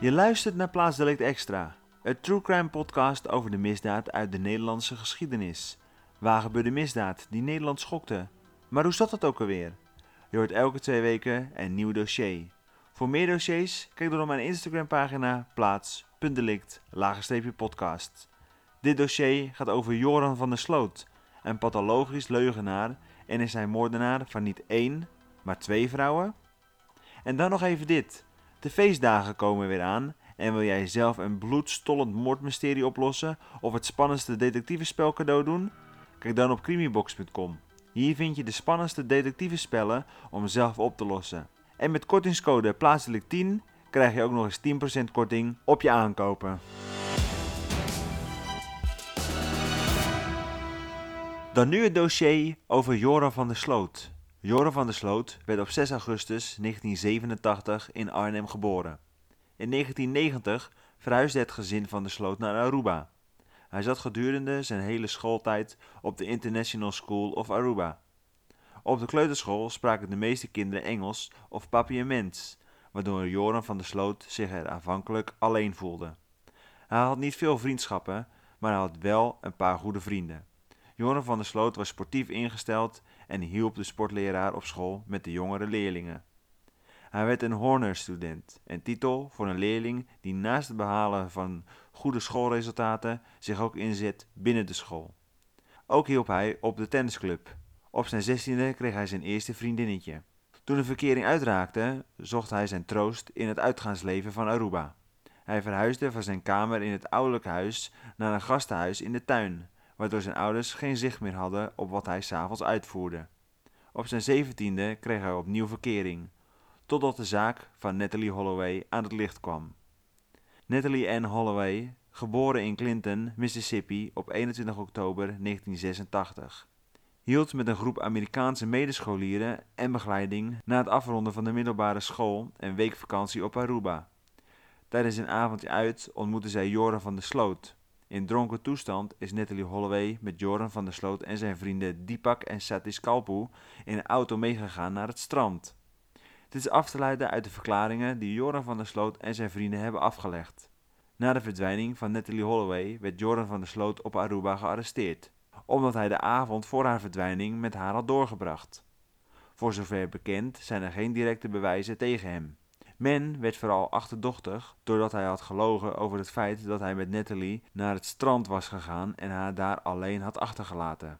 Je luistert naar Plaatsdelict Extra, een true crime podcast over de misdaad uit de Nederlandse geschiedenis. Waar gebeurde misdaad die Nederland schokte? Maar hoe zat het ook alweer? Je hoort elke twee weken een nieuw dossier. Voor meer dossiers, kijk dan op mijn Instagram pagina plaats.delict podcast. Dit dossier gaat over Joran van der Sloot, een pathologisch leugenaar en is hij moordenaar van niet één, maar twee vrouwen? En dan nog even dit. De feestdagen komen weer aan en wil jij zelf een bloedstollend moordmysterie oplossen of het spannendste detectivespel cadeau doen? Kijk dan op crimibox.com. Hier vind je de spannendste detectivespellen om zelf op te lossen. En met kortingscode plaatselijk 10 krijg je ook nog eens 10% korting op je aankopen. Dan nu het dossier over Joran van der Sloot. Joran van der Sloot werd op 6 augustus 1987 in Arnhem geboren. In 1990 verhuisde het gezin van der Sloot naar Aruba. Hij zat gedurende zijn hele schooltijd op de International School of Aruba. Op de kleuterschool spraken de meeste kinderen Engels of papiaments, waardoor Joran van der Sloot zich er aanvankelijk alleen voelde. Hij had niet veel vriendschappen, maar hij had wel een paar goede vrienden. Joran van der Sloot was sportief ingesteld en hielp de sportleraar op school met de jongere leerlingen. Hij werd een Horner-student, een titel voor een leerling die naast het behalen van goede schoolresultaten zich ook inzet binnen de school. Ook hielp hij op de tennisclub. Op zijn zestiende kreeg hij zijn eerste vriendinnetje. Toen de verkering uitraakte, zocht hij zijn troost in het uitgaansleven van Aruba. Hij verhuisde van zijn kamer in het ouderlijk huis naar een gastenhuis in de tuin, waardoor zijn ouders geen zicht meer hadden op wat hij s'avonds uitvoerde. Op zijn zeventiende kreeg hij opnieuw verkering, totdat de zaak van Natalie Holloway aan het licht kwam. Natalie Ann Holloway, geboren in Clinton, Mississippi op 21 oktober 1986, hield met een groep Amerikaanse medescholieren en begeleiding na het afronden van de middelbare school een weekvakantie op Aruba. Tijdens een avondje uit ontmoette zij Joran van der Sloot, in dronken toestand is Natalie Holloway met Joran van der Sloot en zijn vrienden Deepak en Satish Kalpu in een auto meegegaan naar het strand. Dit is af te leiden uit de verklaringen die Joran van der Sloot en zijn vrienden hebben afgelegd. Na de verdwijning van Natalie Holloway werd Joran van der Sloot op Aruba gearresteerd, omdat hij de avond voor haar verdwijning met haar had doorgebracht. Voor zover bekend zijn er geen directe bewijzen tegen hem. Men werd vooral achterdochtig doordat hij had gelogen over het feit dat hij met Natalie naar het strand was gegaan en haar daar alleen had achtergelaten.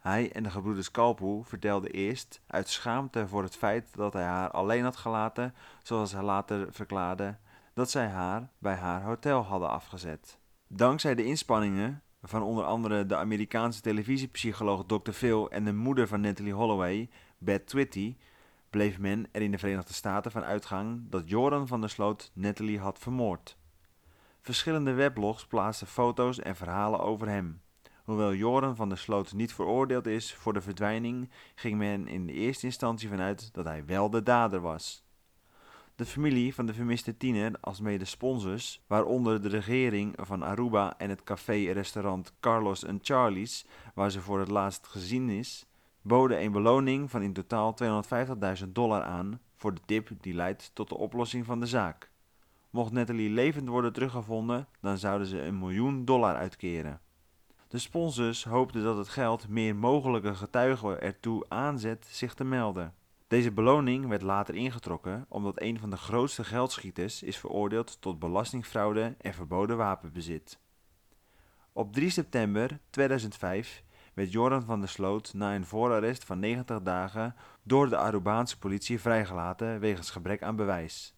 Hij en de gebroeders Kalpoe vertelden eerst uit schaamte voor het feit dat hij haar alleen had gelaten, zoals hij later verklaarde, dat zij haar bij haar hotel hadden afgezet. Dankzij de inspanningen van onder andere de Amerikaanse televisiepsycholoog Dr. Phil en de moeder van Natalie Holloway, Beth Twitty, bleef men er in de Verenigde Staten van uitgang dat Joran van der Sloot Natalie had vermoord. Verschillende weblogs plaatsten foto's en verhalen over hem. Hoewel Joran van der Sloot niet veroordeeld is voor de verdwijning, ging men in de eerste instantie vanuit dat hij wel de dader was. De familie van de vermiste tiener, als mede sponsors, waaronder de regering van Aruba en het café-restaurant Carlos Charlie's, waar ze voor het laatst gezien is, boden een beloning van in totaal 250.000 dollar aan voor de tip die leidt tot de oplossing van de zaak. Mocht Natalie levend worden teruggevonden, dan zouden ze een miljoen dollar uitkeren. De sponsors hoopten dat het geld meer mogelijke getuigen ertoe aanzet zich te melden. Deze beloning werd later ingetrokken omdat een van de grootste geldschieters is veroordeeld tot belastingfraude en verboden wapenbezit. Op 3 september 2005 werd Joran van der Sloot na een voorarrest van 90 dagen door de Arubaanse politie vrijgelaten wegens gebrek aan bewijs.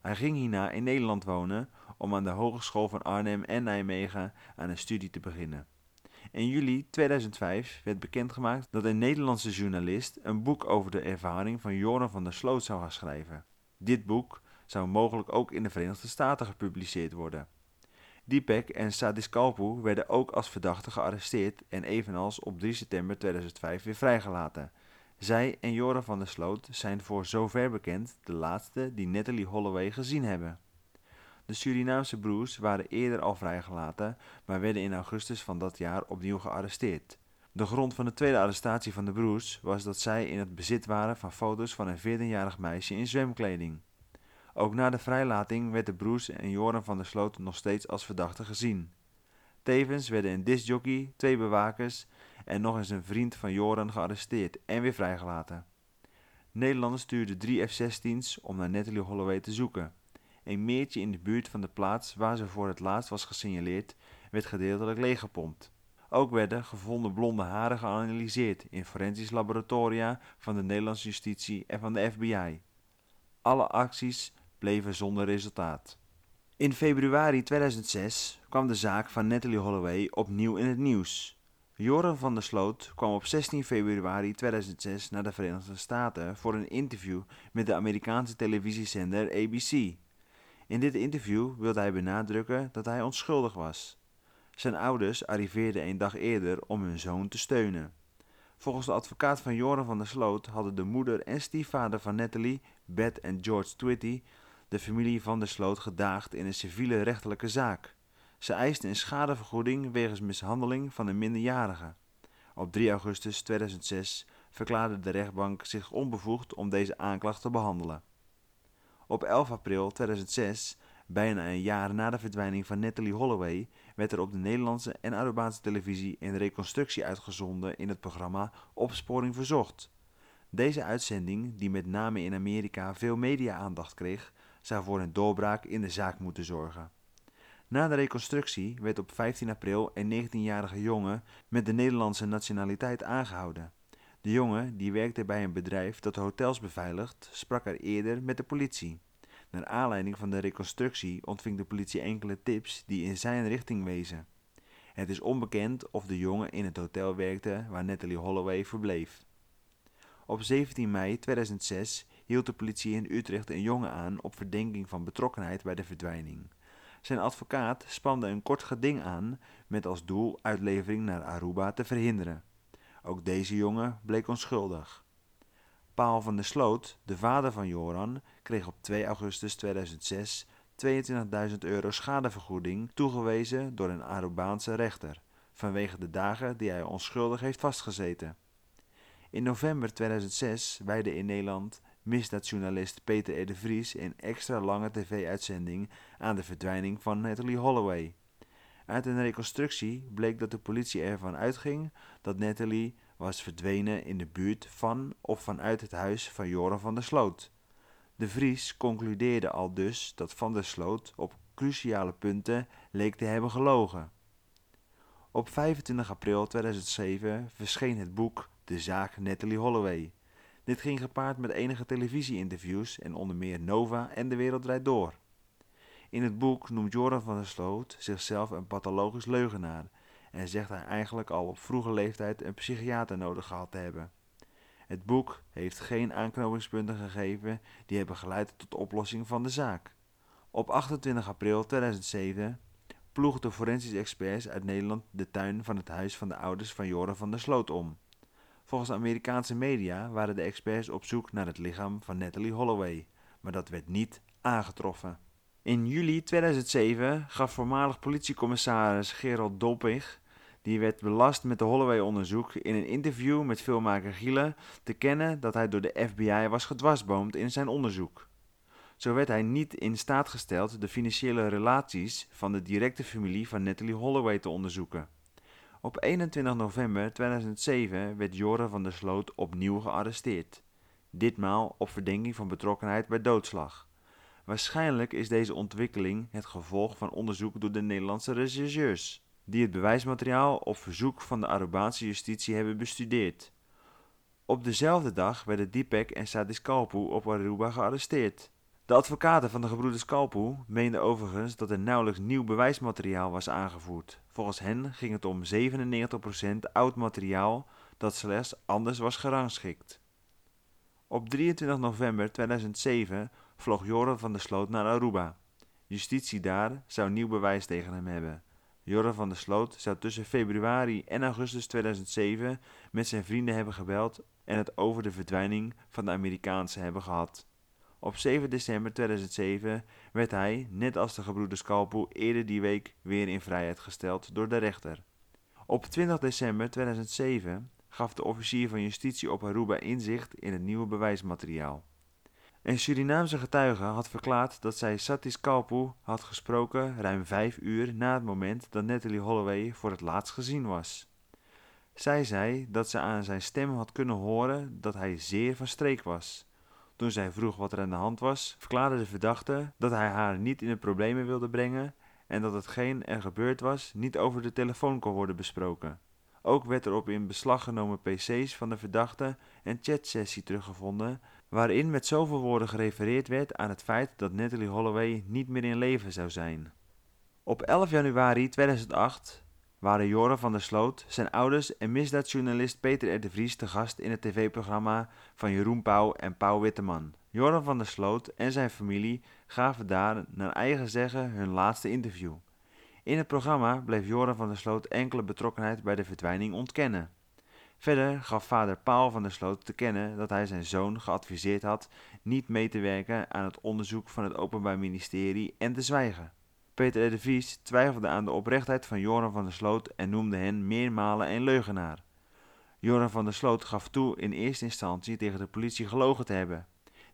Hij ging hierna in Nederland wonen om aan de Hogeschool van Arnhem en Nijmegen aan een studie te beginnen. In juli 2005 werd bekendgemaakt dat een Nederlandse journalist een boek over de ervaring van Joran van der Sloot zou gaan schrijven. Dit boek zou mogelijk ook in de Verenigde Staten gepubliceerd worden. Deepak en Sadis Kalpu werden ook als verdachten gearresteerd en evenals op 3 september 2005 weer vrijgelaten. Zij en Joran van der Sloot zijn voor zover bekend de laatste die Natalie Holloway gezien hebben. De Surinaamse broers waren eerder al vrijgelaten, maar werden in augustus van dat jaar opnieuw gearresteerd. De grond van de tweede arrestatie van de broers was dat zij in het bezit waren van foto's van een 14-jarig meisje in zwemkleding. Ook na de vrijlating werd de broers en Joran van der Sloot nog steeds als verdachte gezien. Tevens werden een discjockey, twee bewakers en nog eens een vriend van Joran gearresteerd en weer vrijgelaten. Nederland stuurde drie F-16's om naar Natalie Holloway te zoeken. Een meertje in de buurt van de plaats waar ze voor het laatst was gesignaleerd, werd gedeeltelijk leeggepompt. Ook werden gevonden blonde haren geanalyseerd in forensisch laboratoria van de Nederlandse justitie en van de FBI. Alle acties bleven zonder resultaat. In februari 2006 kwam de zaak van Natalie Holloway opnieuw in het nieuws. Joran van der Sloot kwam op 16 februari 2006 naar de Verenigde Staten voor een interview met de Amerikaanse televisiezender ABC. In dit interview wilde hij benadrukken dat hij onschuldig was. Zijn ouders arriveerden een dag eerder om hun zoon te steunen. Volgens de advocaat van Joran van der Sloot hadden de moeder en stiefvader van Natalie, Beth en George Twitty, de familie van der Sloot gedaagd in een civiele rechtelijke zaak. Ze eisten een schadevergoeding wegens mishandeling van een minderjarige. Op 3 augustus 2006 verklaarde de rechtbank zich onbevoegd om deze aanklacht te behandelen. Op 11 april 2006, bijna een jaar na de verdwijning van Natalie Holloway, werd er op de Nederlandse en Arubaanse televisie een reconstructie uitgezonden in het programma Opsporing Verzocht. Deze uitzending, die met name in Amerika veel media-aandacht kreeg, zou voor een doorbraak in de zaak moeten zorgen. Na de reconstructie werd op 15 april een 19-jarige jongen met de Nederlandse nationaliteit aangehouden. De jongen, die werkte bij een bedrijf dat hotels beveiligt, sprak er eerder met de politie. Naar aanleiding van de reconstructie ontving de politie enkele tips die in zijn richting wezen. Het is onbekend of de jongen in het hotel werkte waar Natalie Holloway verbleef. Op 17 mei 2006 hield de politie in Utrecht een jongen aan op verdenking van betrokkenheid bij de verdwijning. Zijn advocaat spande een kort geding aan met als doel uitlevering naar Aruba te verhinderen. Ook deze jongen bleek onschuldig. Paul van der Sloot, de vader van Joran, kreeg op 2 augustus 2006 22.000 euro schadevergoeding toegewezen door een Arubaanse rechter, vanwege de dagen die hij onschuldig heeft vastgezeten. In november 2006 wijde in Nederland misdaadjournalist Peter R. de Vries een extra lange tv-uitzending aan de verdwijning van Natalie Holloway. Uit een reconstructie bleek dat de politie ervan uitging dat Natalie was verdwenen in de buurt van of vanuit het huis van Joran van der Sloot. De Vries concludeerde al dus dat Van der Sloot op cruciale punten leek te hebben gelogen. Op 25 april 2007 verscheen het boek De zaak Natalie Holloway. Dit ging gepaard met enige televisieinterviews en onder meer Nova en De Wereld Draait Door. In het boek noemt Joran van der Sloot zichzelf een pathologisch leugenaar en zegt hij eigenlijk al op vroege leeftijd een psychiater nodig gehad te hebben. Het boek heeft geen aanknopingspunten gegeven die hebben geleid tot de oplossing van de zaak. Op 28 april 2007 ploegden forensische experts uit Nederland de tuin van het huis van de ouders van Joran van der Sloot om. Volgens Amerikaanse media waren de experts op zoek naar het lichaam van Natalie Holloway, maar dat werd niet aangetroffen. In juli 2007 gaf voormalig politiecommissaris Gerald Doppig, die werd belast met de Holloway-onderzoek, in een interview met filmmaker Giele te kennen dat hij door de FBI was gedwarsboomd in zijn onderzoek. Zo werd hij niet in staat gesteld de financiële relaties van de directe familie van Natalie Holloway te onderzoeken. Op 21 november 2007 werd Joran van der Sloot opnieuw gearresteerd. Ditmaal op verdenking van betrokkenheid bij doodslag. Waarschijnlijk is deze ontwikkeling het gevolg van onderzoek door de Nederlandse rechercheurs, die het bewijsmateriaal op verzoek van de Arubaanse justitie hebben bestudeerd. Op dezelfde dag werden Dipek en Sadis Kalpu op Aruba gearresteerd. De advocaten van de gebroeders Kalpu meenden overigens dat er nauwelijks nieuw bewijsmateriaal was aangevoerd. Volgens hen ging het om 97% oud materiaal dat slechts anders was gerangschikt. Op 23 november 2007 vloog Joran van der Sloot naar Aruba. Justitie daar zou nieuw bewijs tegen hem hebben. Joran van der Sloot zou tussen februari en augustus 2007 met zijn vrienden hebben gebeld en het over de verdwijning van de Amerikaanse hebben gehad. Op 7 december 2007 werd hij, net als de gebroeders Kalpoe, eerder die week weer in vrijheid gesteld door de rechter. Op 20 december 2007 gaf de officier van justitie op Aruba inzicht in het nieuwe bewijsmateriaal. Een Surinaamse getuige had verklaard dat zij Satis Kalpu had gesproken ruim vijf uur na het moment dat Natalie Holloway voor het laatst gezien was. Zij zei dat ze aan zijn stem had kunnen horen dat hij zeer van streek was. Toen zij vroeg wat er aan de hand was, verklaarde de verdachte dat hij haar niet in de problemen wilde brengen en dat hetgeen er gebeurd was niet over de telefoon kon worden besproken. Ook werd er op in beslag genomen pc's van de verdachte een chatsessie teruggevonden waarin met zoveel woorden gerefereerd werd aan het feit dat Natalie Holloway niet meer in leven zou zijn. Op 11 januari 2008 waren Joran van der Sloot, zijn ouders en misdaadjournalist Peter R. de Vries te gast in het tv-programma van Jeroen Pauw en Pauw Witteman. Joran van der Sloot en zijn familie gaven daar naar eigen zeggen hun laatste interview. In het programma bleef Joran van der Sloot enkele betrokkenheid bij de verdwijning ontkennen. Verder gaf vader Paul van der Sloot te kennen dat hij zijn zoon geadviseerd had niet mee te werken aan het onderzoek van het Openbaar Ministerie en te zwijgen. Peter R. de Vries twijfelde aan de oprechtheid van Joran van der Sloot en noemde hen meermalen een leugenaar. Joran van der Sloot gaf toe in eerste instantie tegen de politie gelogen te hebben.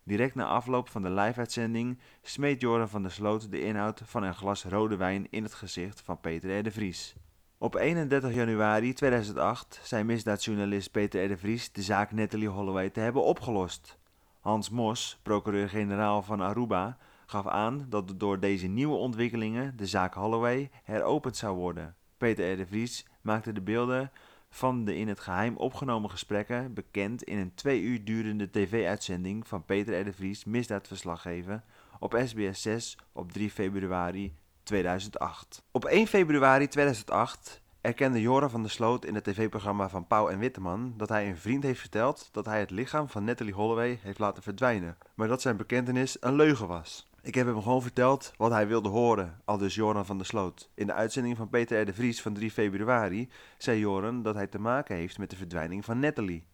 Direct na afloop van de live-uitzending smeet Joran van der Sloot de inhoud van een glas rode wijn in het gezicht van Peter R. de Vries. Op 31 januari 2008 zei misdaadjournalist Peter R. de Vries de zaak Natalie Holloway te hebben opgelost. Hans Mos, procureur-generaal van Aruba, gaf aan dat door deze nieuwe ontwikkelingen de zaak Holloway heropend zou worden. Peter R. Vries maakte de beelden van de in het geheim opgenomen gesprekken bekend in een twee uur durende tv-uitzending van Peter R. Vries misdaadverslaggever op SBS 6 op 3 februari 2008. Op 1 februari 2008 erkende Joran van der Sloot in het tv-programma van Pauw en Witteman dat hij een vriend heeft verteld dat hij het lichaam van Natalie Holloway heeft laten verdwijnen, maar dat zijn bekentenis een leugen was. Ik heb hem gewoon verteld wat hij wilde horen, aldus Joran van der Sloot. In de uitzending van Peter R. de Vries van 3 februari zei Joran dat hij te maken heeft met de verdwijning van Natalie.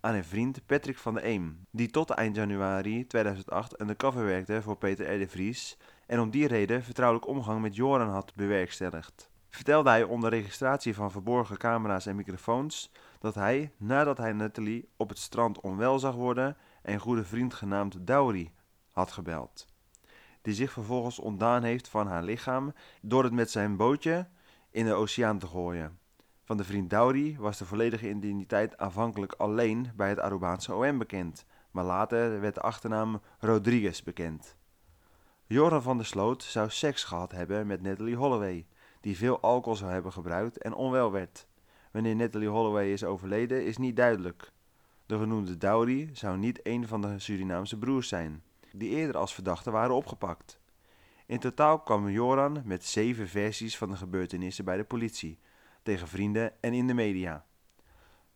Aan een vriend Patrick van der Eem, die tot eind januari 2008 undercover werkte voor Peter R. de Vries en om die reden vertrouwelijk omgang met Joran had bewerkstelligd. Vertelde hij onder registratie van verborgen camera's en microfoons dat hij, nadat hij Natalie op het strand onwel zag worden, een goede vriend genaamd Dowry had gebeld die zich vervolgens ontdaan heeft van haar lichaam door het met zijn bootje in de oceaan te gooien. Van de vriend Dowry was de volledige identiteit aanvankelijk alleen bij het Arubaanse OM bekend, maar later werd de achternaam Rodriguez bekend. Joran van der Sloot zou seks gehad hebben met Natalie Holloway, die veel alcohol zou hebben gebruikt en onwel werd. Wanneer Natalie Holloway is overleden is niet duidelijk. De genoemde Dowry zou niet een van de Surinaamse broers zijn die eerder als verdachten waren opgepakt. In totaal kwam Joran met zeven versies van de gebeurtenissen bij de politie, tegen vrienden en in de media.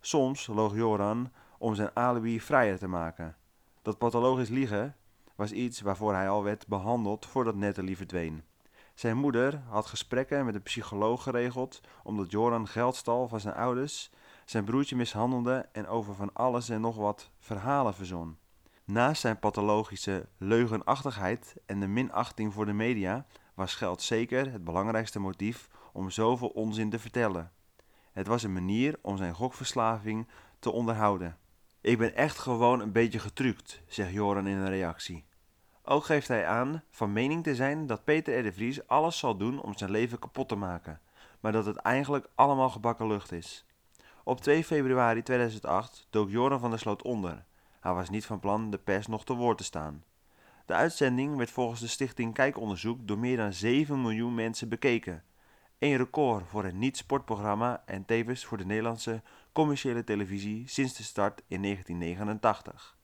Soms loog Joran om zijn alibi vrijer te maken. Dat pathologisch liegen was iets waarvoor hij al werd behandeld voordat Natalie verdween. Zijn moeder had gesprekken met een psycholoog geregeld omdat Joran geld stal van zijn ouders, zijn broertje mishandelde en over van alles en nog wat verhalen verzon. Naast zijn pathologische leugenachtigheid en de minachting voor de media was geld zeker het belangrijkste motief om zoveel onzin te vertellen. Het was een manier om zijn gokverslaving te onderhouden. Ik ben echt gewoon een beetje getrukt, zegt Joran in een reactie. Ook geeft hij aan van mening te zijn dat Peter R. de Vries alles zal doen om zijn leven kapot te maken, maar dat het eigenlijk allemaal gebakken lucht is. Op 2 februari 2008 dook Joran van der Sloot onder. Hij was niet van plan de pers nog te woord te staan. De uitzending werd volgens de stichting Kijkonderzoek door meer dan 7 miljoen mensen bekeken. Een record voor een niet-sportprogramma en tevens voor de Nederlandse commerciële televisie sinds de start in 1989.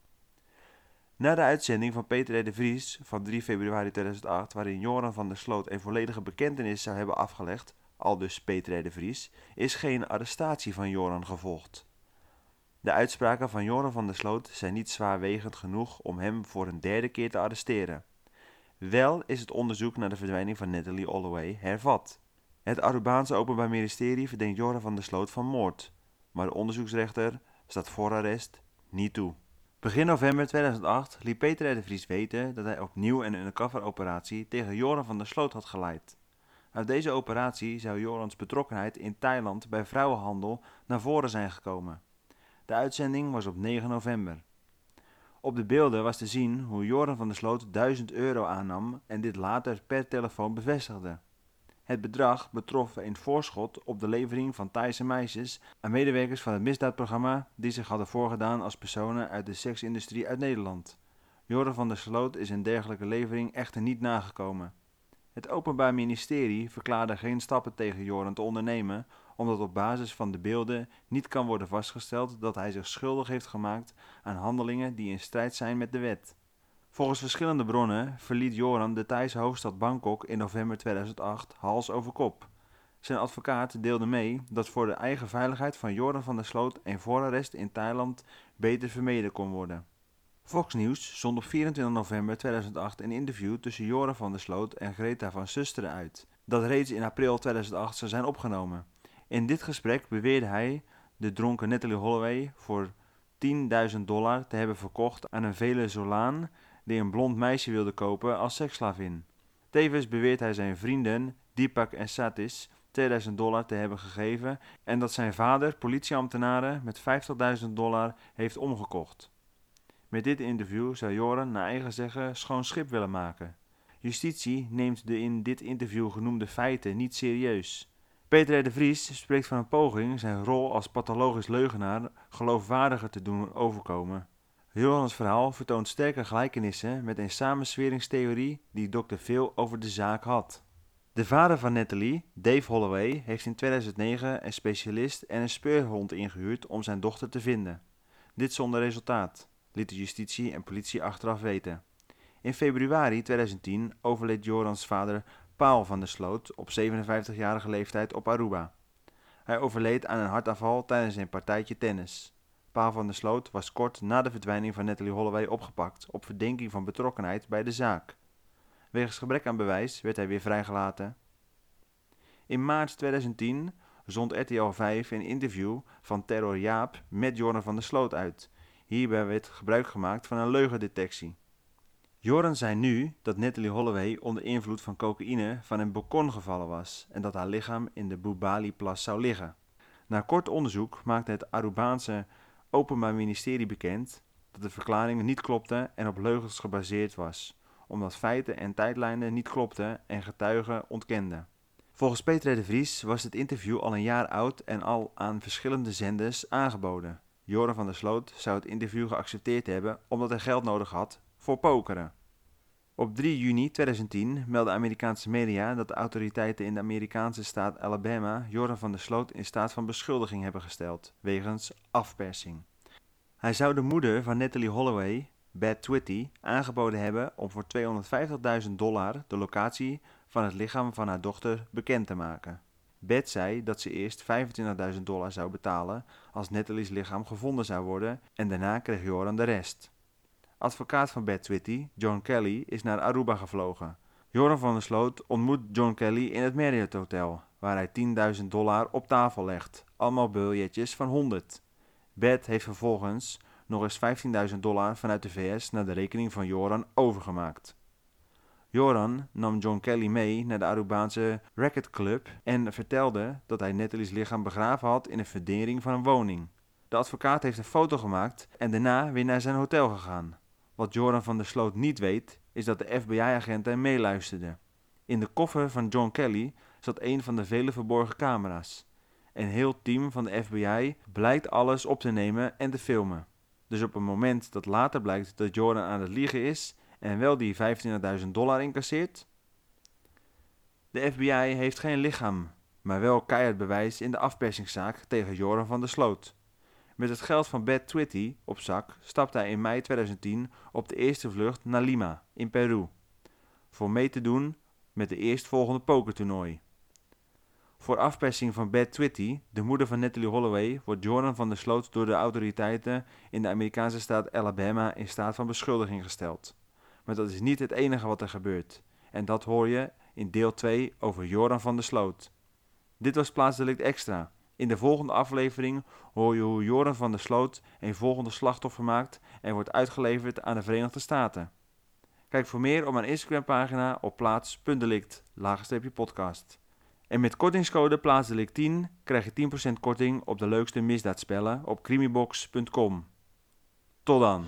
Na de uitzending van Peter de Vries van 3 februari 2008, waarin Joran van der Sloot een volledige bekentenis zou hebben afgelegd, aldus Peter R. de Vries, is geen arrestatie van Joran gevolgd. De uitspraken van Joran van der Sloot zijn niet zwaarwegend genoeg om hem voor een derde keer te arresteren. Wel is het onderzoek naar de verdwijning van Natalie Holloway hervat. Het Arubaanse Openbaar Ministerie verdenkt Joran van der Sloot van moord, maar de onderzoeksrechter staat voor arrest niet toe. Begin november 2008 liet Peter de Vries weten dat hij opnieuw een undercover-operatie tegen Joran van der Sloot had geleid. Uit deze operatie zou Jorans betrokkenheid in Thailand bij vrouwenhandel naar voren zijn gekomen. De uitzending was op 9 november. Op de beelden was te zien hoe Joran van der Sloot 1000 euro aannam en dit later per telefoon bevestigde. Het bedrag betrof een voorschot op de levering van Thaise meisjes aan medewerkers van het misdaadprogramma die zich hadden voorgedaan als personen uit de seksindustrie uit Nederland. Joran van der Sloot is een dergelijke levering echter niet nagekomen. Het Openbaar Ministerie verklaarde geen stappen tegen Joran te ondernemen, omdat op basis van de beelden niet kan worden vastgesteld dat hij zich schuldig heeft gemaakt aan handelingen die in strijd zijn met de wet. Volgens verschillende bronnen verliet Joran de Thaise hoofdstad Bangkok in november 2008 hals over kop. Zijn advocaat deelde mee dat voor de eigen veiligheid van Joran van der Sloot een voorarrest in Thailand beter vermeden kon worden. Fox News zond op 24 november 2008 een interview tussen Joran van der Sloot en Greta van Susteren uit, dat reeds in april 2008 zou zijn opgenomen. In dit gesprek beweerde hij de dronken Natalie Holloway voor 10.000 dollar te hebben verkocht aan een Venezolaan die een blond meisje wilde kopen als seksslavin. Tevens beweert hij zijn vrienden Deepak en Satis 2000 dollar te hebben gegeven en dat zijn vader politieambtenaren met 50.000 dollar heeft omgekocht. Met dit interview zou Joran naar eigen zeggen schoon schip willen maken. Justitie neemt de in dit interview genoemde feiten niet serieus. Peter de Vries spreekt van een poging zijn rol als pathologisch leugenaar geloofwaardiger te doen overkomen. Johans verhaal vertoont sterke gelijkenissen met een samensweringstheorie die Dr. Veel over de zaak had. De vader van Natalie, Dave Holloway, heeft in 2009 een specialist en een speurhond ingehuurd om zijn dochter te vinden. Dit zonder resultaat, liet de justitie en politie achteraf weten. In februari 2010 overleed Jorans vader Paul van der Sloot op 57-jarige leeftijd op Aruba. Hij overleed aan een hartaanval tijdens een partijtje tennis. Paul van der Sloot was kort na de verdwijning van Natalie Holloway opgepakt op verdenking van betrokkenheid bij de zaak. Wegens gebrek aan bewijs werd hij weer vrijgelaten. In maart 2010 zond RTL 5 een interview van Terror Jaap met Jordan van der Sloot uit. Hierbij werd gebruik gemaakt van een leugendetectie. Joran zei nu dat Natalie Holloway onder invloed van cocaïne van een balkon gevallen was en dat haar lichaam in de Bubali-plas zou liggen. Na kort onderzoek maakte het Arubaanse Openbaar Ministerie bekend dat de verklaring niet klopte en op leugens gebaseerd was, omdat feiten en tijdlijnen niet klopten en getuigen ontkenden. Volgens Peter de Vries was het interview al een jaar oud en al aan verschillende zenders aangeboden. Joran van der Sloot zou het interview geaccepteerd hebben omdat hij geld nodig had voor pokeren. Op 3 juni 2010 meldden Amerikaanse media dat de autoriteiten in de Amerikaanse staat Alabama Joran van der Sloot in staat van beschuldiging hebben gesteld, wegens afpersing. Hij zou de moeder van Natalie Holloway, Beth Twitty, aangeboden hebben om voor 250.000 dollar de locatie van het lichaam van haar dochter bekend te maken. Beth zei dat ze eerst 25.000 dollar zou betalen als Natalie's lichaam gevonden zou worden en daarna kreeg Joran de rest. Advocaat van Beth Twitty, John Kelly, is naar Aruba gevlogen. Joran van der Sloot ontmoet John Kelly in het Marriott Hotel, waar hij 10.000 dollar op tafel legt, allemaal biljetjes van 100. Beth heeft vervolgens nog eens 15.000 dollar vanuit de VS naar de rekening van Joran overgemaakt. Joran nam John Kelly mee naar de Arubaanse Racket Club en vertelde dat hij Natalie's lichaam begraven had in een verdering van een woning. De advocaat heeft een foto gemaakt en daarna weer naar zijn hotel gegaan. Wat Joran van der Sloot niet weet, is dat de FBI-agenten meeluisterden. In de koffer van John Kelly zat een van de vele verborgen camera's. Een heel team van de FBI blijkt alles op te nemen en te filmen. Dus op het moment dat later blijkt dat Jordan aan het liegen is en wel die 25.000 dollar incasseert. De FBI heeft geen lichaam, maar wel keihard bewijs in de afpersingszaak tegen Joran van der Sloot. Met het geld van Beth Twitty op zak stapte hij in mei 2010 op de eerste vlucht naar Lima in Peru voor mee te doen met de eerstvolgende pokertoernooi. Voor afpersing van Beth Twitty, de moeder van Natalie Holloway, wordt Jordan van der Sloot door de autoriteiten in de Amerikaanse staat Alabama in staat van beschuldiging gesteld. Maar dat is niet het enige wat er gebeurt. En dat hoor je in deel 2 over Jordan van der Sloot. Dit was Plaatsdelict Extra. In de volgende aflevering hoor je hoe Joran van der Sloot een volgende slachtoffer maakt en wordt uitgeleverd aan de Verenigde Staten. Kijk voor meer op mijn Instagram-pagina op plaats.delict, podcast. En met kortingscode plaatsdelict10 krijg je 10% korting op de leukste misdaadspellen op crimibox.com. Tot dan!